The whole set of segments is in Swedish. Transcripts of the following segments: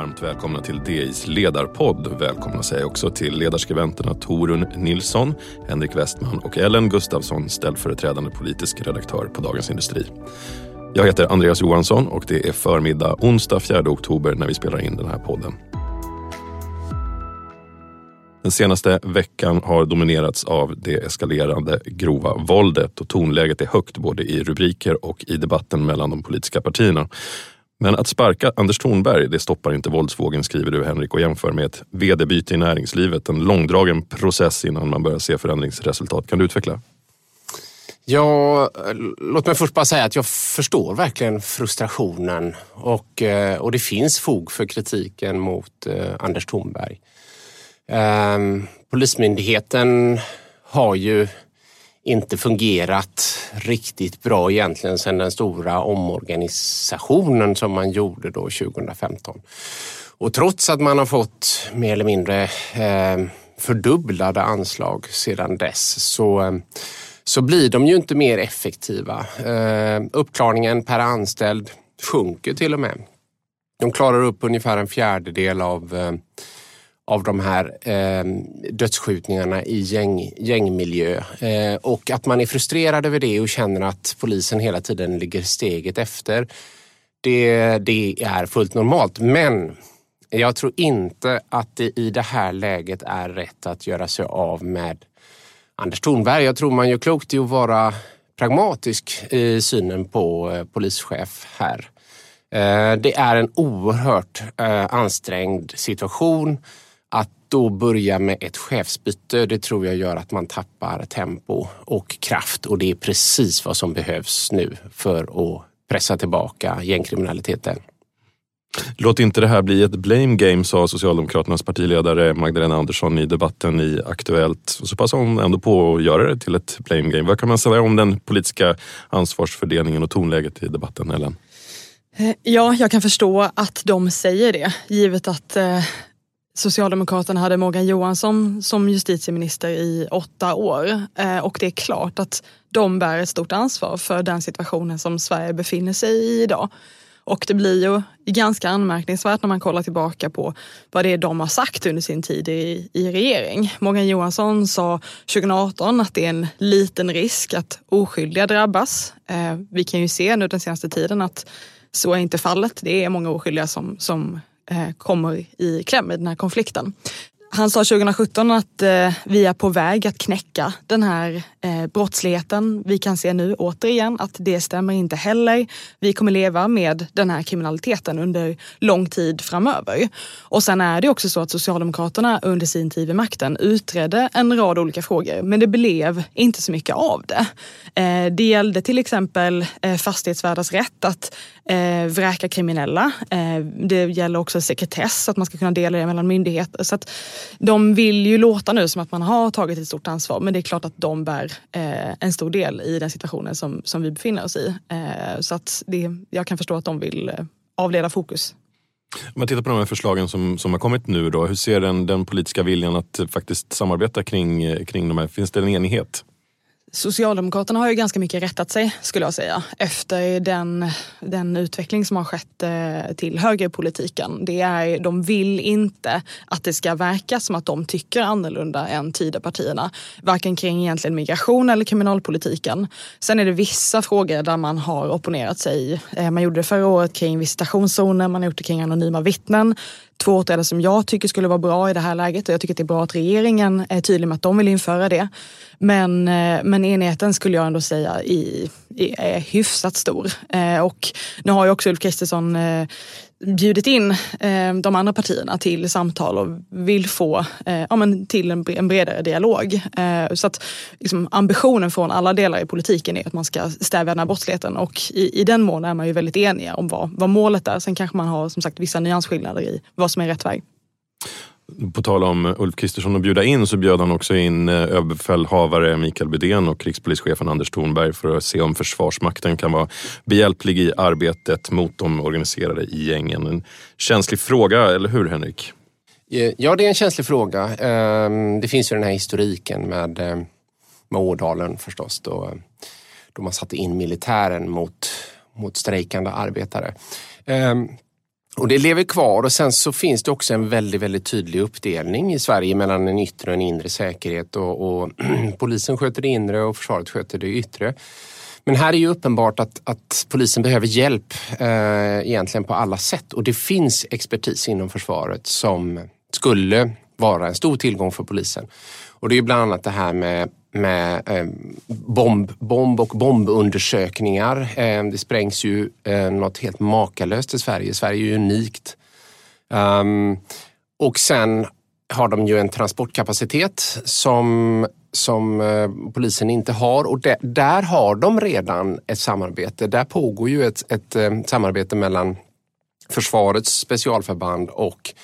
Varmt välkomna till DIs ledarpodd. Välkomna säger jag också till ledarskribenterna Torun Nilsson, Henrik Westman och Ellen Gustafsson, ställföreträdande politisk redaktör på Dagens Industri. Jag heter Andreas Johansson och det är förmiddag onsdag 4 oktober när vi spelar in den här podden. Den senaste veckan har dominerats av det eskalerande grova våldet och tonläget är högt både i rubriker och i debatten mellan de politiska partierna. Men att sparka Anders Thornberg, det stoppar inte våldsvågen skriver du Henrik och jämför med ett vd-byte i näringslivet. En långdragen process innan man börjar se förändringsresultat. Kan du utveckla? Ja, låt mig först bara säga att jag förstår verkligen frustrationen och, eh, och det finns fog för kritiken mot eh, Anders Thornberg. Ehm, polismyndigheten har ju inte fungerat riktigt bra egentligen sedan den stora omorganisationen som man gjorde då 2015. Och trots att man har fått mer eller mindre eh, fördubblade anslag sedan dess så, eh, så blir de ju inte mer effektiva. Eh, uppklarningen per anställd sjunker till och med. De klarar upp ungefär en fjärdedel av eh, av de här eh, dödsskjutningarna i gäng, gängmiljö. Eh, och att man är frustrerad över det och känner att polisen hela tiden ligger steget efter. Det, det är fullt normalt. Men jag tror inte att det i det här läget är rätt att göra sig av med Anders Thornberg. Jag tror man gör klokt i att vara pragmatisk i synen på eh, polischef här. Eh, det är en oerhört eh, ansträngd situation då börja med ett chefsbyte, det tror jag gör att man tappar tempo och kraft och det är precis vad som behövs nu för att pressa tillbaka gängkriminaliteten. Låt inte det här bli ett blame game, sa Socialdemokraternas partiledare Magdalena Andersson i debatten i Aktuellt. Så passar hon ändå på att göra det till ett blame game. Vad kan man säga om den politiska ansvarsfördelningen och tonläget i debatten, Ellen? Eh, ja, jag kan förstå att de säger det, givet att eh, Socialdemokraterna hade Morgan Johansson som justitieminister i åtta år eh, och det är klart att de bär ett stort ansvar för den situationen som Sverige befinner sig i idag. Och det blir ju ganska anmärkningsvärt när man kollar tillbaka på vad det är de har sagt under sin tid i, i regering. Morgan Johansson sa 2018 att det är en liten risk att oskyldiga drabbas. Eh, vi kan ju se nu den senaste tiden att så är inte fallet. Det är många oskyldiga som, som Eh, kommer i kläm i den här konflikten. Han sa 2017 att eh, vi är på väg att knäcka den här eh, brottsligheten. Vi kan se nu återigen att det stämmer inte heller. Vi kommer leva med den här kriminaliteten under lång tid framöver. Och sen är det också så att Socialdemokraterna under sin tid vid makten utredde en rad olika frågor, men det blev inte så mycket av det. Eh, det gällde till exempel eh, fastighetsvärdars rätt att eh, vräka kriminella. Eh, det gäller också sekretess, att man ska kunna dela det mellan myndigheter. Så att de vill ju låta nu som att man har tagit ett stort ansvar men det är klart att de bär eh, en stor del i den situationen som, som vi befinner oss i. Eh, så att det, jag kan förstå att de vill eh, avleda fokus. Om man tittar på de här förslagen som, som har kommit nu då, hur ser den, den politiska viljan att faktiskt samarbeta kring, kring de här? Finns det en enighet? Socialdemokraterna har ju ganska mycket rättat sig skulle jag säga efter den, den utveckling som har skett eh, till högerpolitiken. Det är, de vill inte att det ska verka som att de tycker annorlunda än Tidöpartierna. Varken kring egentligen migration eller kriminalpolitiken. Sen är det vissa frågor där man har opponerat sig. Eh, man gjorde det förra året kring visitationszoner, man har gjort det kring anonyma vittnen två åtgärder som jag tycker skulle vara bra i det här läget och jag tycker att det är bra att regeringen är tydlig med att de vill införa det. Men, eh, men enheten skulle jag ändå säga i, är hyfsat stor. Eh, och nu har ju också Ulf Kristersson eh, bjudit in eh, de andra partierna till samtal och vill få eh, ja, men till en, en bredare dialog. Eh, så att liksom, ambitionen från alla delar i politiken är att man ska stävja den här brottsligheten och i, i den mån är man ju väldigt eniga om vad, vad målet är. Sen kanske man har som sagt vissa nyansskillnader i vad som är rätt väg. På tal om Ulf Kristersson att bjuda in så bjöd han också in eh, överbefälhavare Mikael Bydén och rikspolischefen Anders Thornberg för att se om Försvarsmakten kan vara behjälplig i arbetet mot de organiserade i gängen. En känslig fråga, eller hur Henrik? Eh, ja, det är en känslig fråga. Ehm, det finns ju den här historiken med, eh, med Ådalen förstås då, då man satte in militären mot, mot strejkande arbetare. Ehm, och det lever kvar och sen så finns det också en väldigt, väldigt tydlig uppdelning i Sverige mellan en yttre och en inre säkerhet och, och polisen sköter det inre och försvaret sköter det yttre. Men här är ju uppenbart att, att polisen behöver hjälp eh, egentligen på alla sätt och det finns expertis inom försvaret som skulle vara en stor tillgång för polisen. Och det är bland annat det här med med eh, bomb, bomb och bombundersökningar. Eh, det sprängs ju eh, något helt makalöst i Sverige. Sverige är ju unikt. Um, och sen har de ju en transportkapacitet som, som eh, polisen inte har och de, där har de redan ett samarbete. Där pågår ju ett, ett eh, samarbete mellan försvarets specialförband och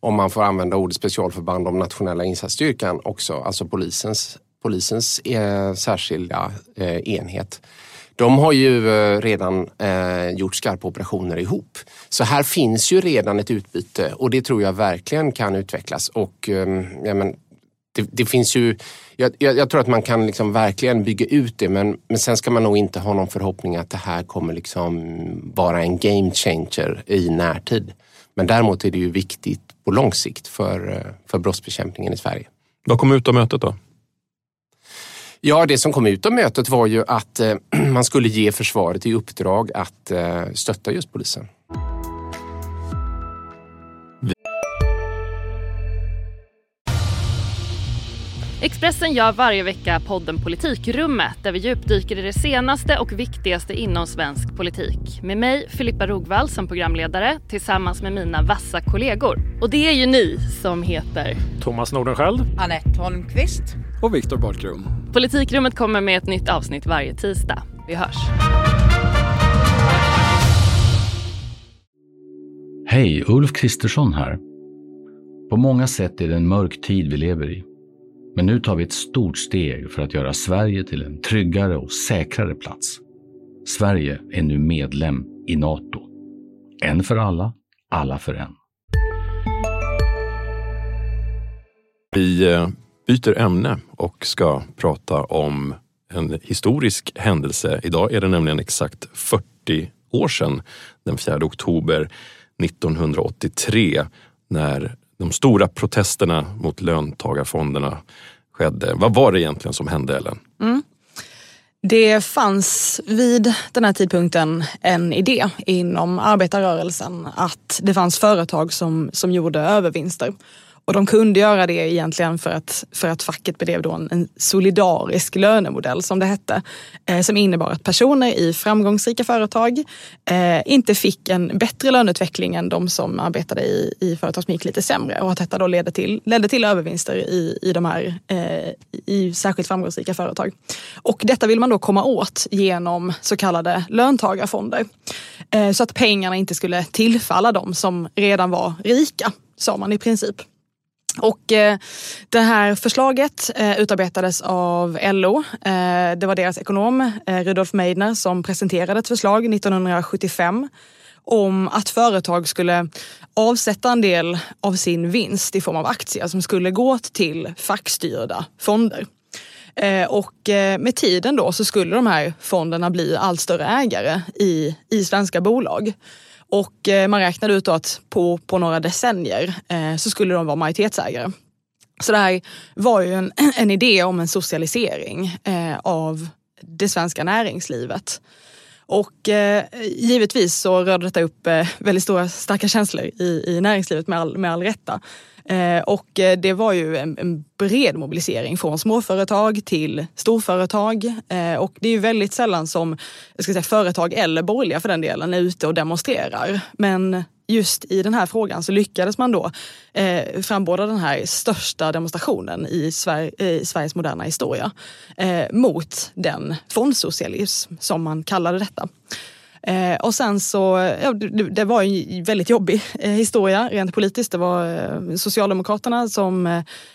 om man får använda ordet specialförband om nationella insatsstyrkan också, alltså polisens polisens eh, särskilda eh, enhet. De har ju eh, redan eh, gjort skarpa operationer ihop. Så här finns ju redan ett utbyte och det tror jag verkligen kan utvecklas. Och, eh, ja, men, det, det, finns ju, jag, jag, jag, tror att man kan liksom verkligen bygga ut det men, men sen ska man nog inte ha någon förhoppning att det här kommer liksom vara en game changer i närtid. Men däremot är det ju viktigt på lång sikt för, eh, för brottsbekämpningen i Sverige. Vad kom ut av mötet då? Ja, det som kom ut av mötet var ju att eh, man skulle ge försvaret i uppdrag att eh, stötta just polisen. Expressen gör varje vecka podden Politikrummet där vi djupdyker i det senaste och viktigaste inom svensk politik. Med mig, Filippa Rogvall, som programledare tillsammans med mina vassa kollegor. Och det är ju ni som heter Thomas Nordenskjöld, Anette Holmqvist och Viktor Bartkron. Politikrummet kommer med ett nytt avsnitt varje tisdag. Vi hörs. Hej, Ulf Kristersson här. På många sätt är det en mörk tid vi lever i. Men nu tar vi ett stort steg för att göra Sverige till en tryggare och säkrare plats. Sverige är nu medlem i Nato. En för alla, alla för en. Vi eh, byter ämne och ska prata om en historisk händelse. Idag är det nämligen exakt 40 år sedan, den 4 oktober 1983, när de stora protesterna mot löntagarfonderna skedde. Vad var det egentligen som hände Ellen? Mm. Det fanns vid den här tidpunkten en idé inom arbetarrörelsen att det fanns företag som, som gjorde övervinster och de kunde göra det egentligen för att, för att facket bedrev då en, en solidarisk lönemodell som det hette. Eh, som innebar att personer i framgångsrika företag eh, inte fick en bättre löneutveckling än de som arbetade i, i företag som gick lite sämre. Och att detta då ledde till, ledde till övervinster i, i de här eh, i särskilt framgångsrika företag. Och detta vill man då komma åt genom så kallade löntagarfonder. Eh, så att pengarna inte skulle tillfalla de som redan var rika, sa man i princip. Och eh, det här förslaget eh, utarbetades av LO. Eh, det var deras ekonom eh, Rudolf Meidner som presenterade ett förslag 1975 om att företag skulle avsätta en del av sin vinst i form av aktier som skulle gå till fackstyrda fonder. Eh, och eh, med tiden då så skulle de här fonderna bli allt större ägare i, i svenska bolag. Och eh, man räknade ut att på, på några decennier eh, så skulle de vara majoritetsägare. Så det här var ju en, en idé om en socialisering eh, av det svenska näringslivet. Och eh, givetvis så rörde detta upp eh, väldigt stora starka känslor i, i näringslivet med all, med all rätta. Eh, och eh, det var ju en, en, bred mobilisering från småföretag till storföretag. Eh, och det är ju väldigt sällan som jag ska säga, företag eller borgerliga för den delen är ute och demonstrerar. Men just i den här frågan så lyckades man då eh, frambåda den här största demonstrationen i, Sver i Sveriges moderna historia eh, mot den fondsocialism som man kallade detta. Eh, och sen så, ja, det, det, var en väldigt jobbig eh, historia rent politiskt. Det var eh, Socialdemokraterna som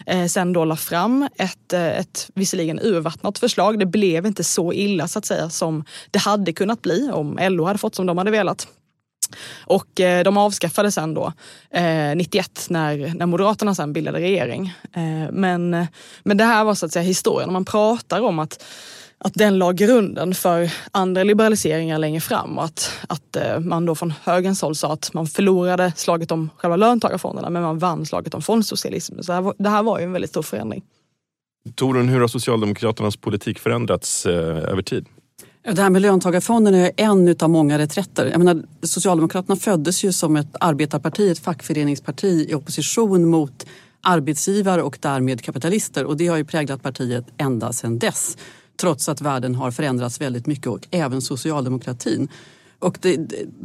eh, sen då la fram ett, eh, ett visserligen urvattnat förslag. Det blev inte så illa så att säga som det hade kunnat bli om LO hade fått som de hade velat. Och eh, de avskaffade sen då eh, 91 när, när Moderaterna sen bildade regering. Eh, men, men det här var så att säga historien. Man pratar om att att den la grunden för andra liberaliseringar längre fram och att, att eh, man då från högerns håll sa att man förlorade slaget om själva löntagarfonderna men man vann slaget om fondsocialismen. Så det här var, det här var ju en väldigt stor förändring. Torun, hur har Socialdemokraternas politik förändrats eh, över tid? Det här med löntagarfonderna är en av många reträtter. Jag menar, Socialdemokraterna föddes ju som ett arbetarparti, ett fackföreningsparti i opposition mot arbetsgivare och därmed kapitalister och det har ju präglat partiet ända sedan dess. Trots att världen har förändrats väldigt mycket och även socialdemokratin. Och det,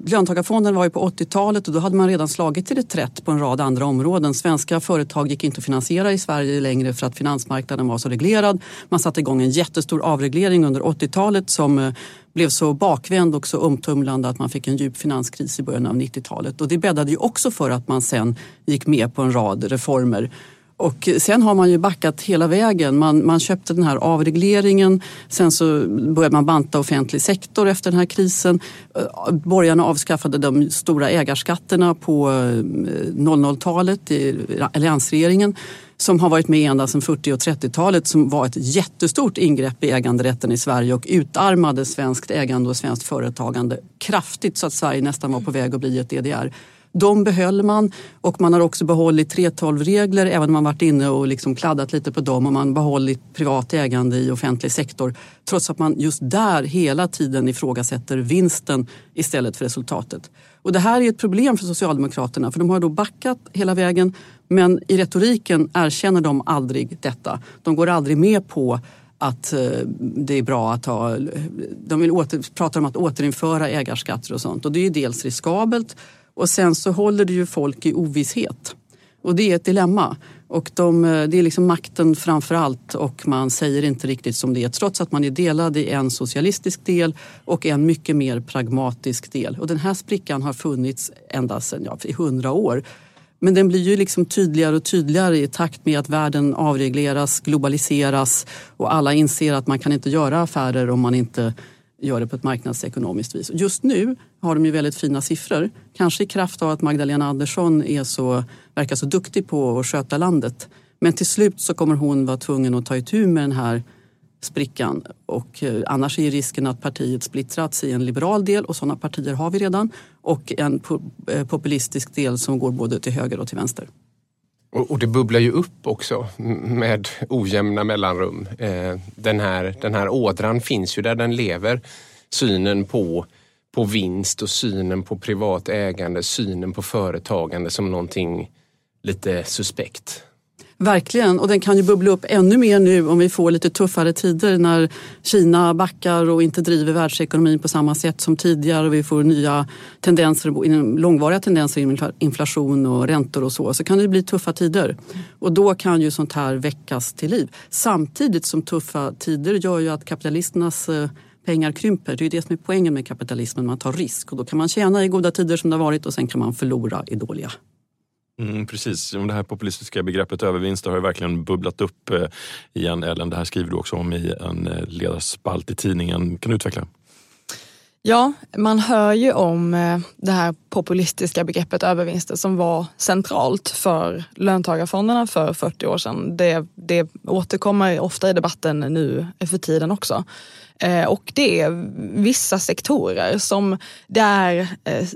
löntagarfonden var ju på 80-talet och då hade man redan slagit till reträtt på en rad andra områden. Svenska företag gick inte att finansiera i Sverige längre för att finansmarknaden var så reglerad. Man satte igång en jättestor avreglering under 80-talet som eh, blev så bakvänd och så omtumlande att man fick en djup finanskris i början av 90-talet. Och det bäddade ju också för att man sen gick med på en rad reformer. Och sen har man ju backat hela vägen. Man, man köpte den här avregleringen. Sen så började man banta offentlig sektor efter den här krisen. Eh, borgarna avskaffade de stora ägarskatterna på eh, 00-talet i alliansregeringen som har varit med ända sedan 40 och 30-talet som var ett jättestort ingrepp i äganderätten i Sverige och utarmade svenskt ägande och svenskt företagande kraftigt så att Sverige nästan var på väg att bli ett DDR. De behöll man och man har också behållit 3.12-regler även om man varit inne och liksom kladdat lite på dem och man behållit privat ägande i offentlig sektor. Trots att man just där hela tiden ifrågasätter vinsten istället för resultatet. Och det här är ett problem för Socialdemokraterna för de har då backat hela vägen men i retoriken erkänner de aldrig detta. De går aldrig med på att eh, det är bra att ha... De vill åter, pratar om att återinföra ägarskatter och sånt och det är dels riskabelt och sen så håller det ju folk i ovisshet. Och det är ett dilemma. Och de, eh, det är liksom makten framför allt och man säger inte riktigt som det är trots att man är delad i en socialistisk del och en mycket mer pragmatisk del. Och den här sprickan har funnits ända sedan ja, i hundra år. Men den blir ju liksom tydligare och tydligare i takt med att världen avregleras, globaliseras och alla inser att man kan inte göra affärer om man inte gör det på ett marknadsekonomiskt vis. Just nu har de ju väldigt fina siffror. Kanske i kraft av att Magdalena Andersson är så, verkar så duktig på att sköta landet. Men till slut så kommer hon vara tvungen att ta itu med den här sprickan. Och eh, annars är risken att partiet splittrats i en liberal del och sådana partier har vi redan och en eh, populistisk del som går både till höger och till vänster. Och, det bubblar ju upp också med ojämna mellanrum. Eh, den här, den här ådran finns ju där den lever. Synen på, på vinst och synen på privat ägande, synen på företagande som någonting lite suspekt. Verkligen, och den kan ju bubbla upp ännu mer nu om vi får lite tuffare tider när Kina backar och inte driver världsekonomin på samma sätt som tidigare och vi får nya tendenser, långvariga tendenser i inflation och räntor och så. Så kan det bli tuffa tider och då kan ju sånt här väckas till liv. Samtidigt som tuffa tider gör ju att kapitalisternas eh, pengar krymper. Det är det som är poängen med kapitalismen, man tar risk och då kan man tjäna i goda tider som det har varit och sen kan man förlora i dåliga. Mm, precis, det här populistiska begreppet övervinster har ju verkligen bubblat upp eh, igen Ellen. Det här skriver du också om i en eh, ledarspalt i tidningen. Kan du utveckla? Ja, man hör ju om eh, det här populistiska begreppet övervinster som var centralt för löntagarfonderna för 40 år sedan. Det, det återkommer ofta i debatten nu för tiden också. Eh, och det är vissa sektorer som det är eh,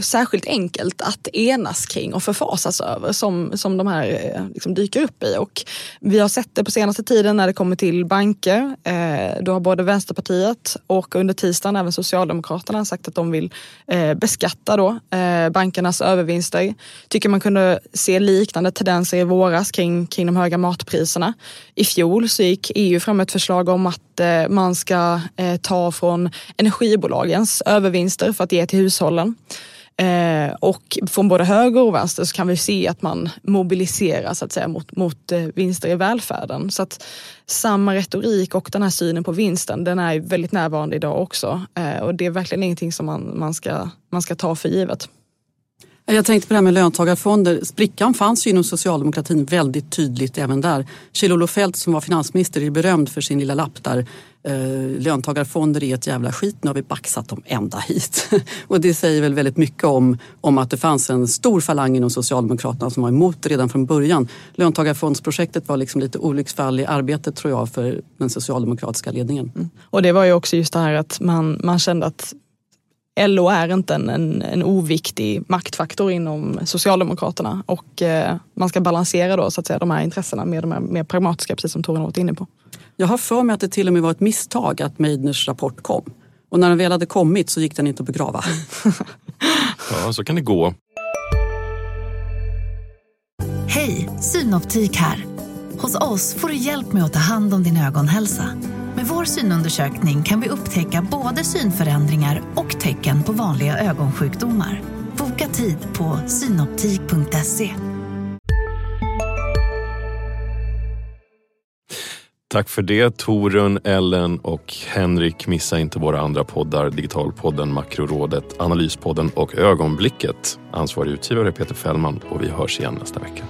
särskilt enkelt att enas kring och förfasas över som, som de här eh, liksom dyker upp i. Och vi har sett det på senaste tiden när det kommer till banker. Då har både Vänsterpartiet och under tisdagen även Socialdemokraterna sagt att de vill beskatta då bankernas övervinster. Tycker man kunde se liknande tendenser i våras kring, kring de höga matpriserna. I fjol så gick EU fram med ett förslag om att man ska eh, ta från energibolagens övervinster för att ge till hushållen. Eh, och från både höger och vänster så kan vi se att man mobiliserar så att säga, mot, mot eh, vinster i välfärden. Så att samma retorik och den här synen på vinsten den är väldigt närvarande idag också. Eh, och det är verkligen ingenting som man, man, ska, man ska ta för givet. Jag tänkte på det här med löntagarfonder. Sprickan fanns ju inom socialdemokratin väldigt tydligt även där. Kjell-Olof Feldt som var finansminister är berömd för sin lilla lapp där. Eh, löntagarfonder är ett jävla skit, nu har vi baxat dem ända hit. och det säger väl väldigt mycket om, om att det fanns en stor falang inom Socialdemokraterna som var emot redan från början. Löntagarfondsprojektet var liksom lite olycksfall i arbetet tror jag för den socialdemokratiska ledningen. Mm. Och det var ju också just det här att man, man kände att LO är inte en, en, en oviktig maktfaktor inom Socialdemokraterna och eh, man ska balansera då så att säga de här intressena med de här mer pragmatiska, precis som Toren varit inne på. Jag har för mig att det till och med var ett misstag att Meidners rapport kom. Och när den väl hade kommit så gick den inte att begrava. ja, så kan det gå. Hej, Synoptik här. Hos oss får du hjälp med att ta hand om din ögonhälsa. Med vår synundersökning kan vi upptäcka både synförändringar och tecken på vanliga ögonsjukdomar. Boka tid på synoptik.se. Tack för det Torun, Ellen och Henrik. Missa inte våra andra poddar, Digitalpodden, Makrorådet, Analyspodden och Ögonblicket. Ansvarig utgivare Peter Fällman och vi hörs igen nästa vecka.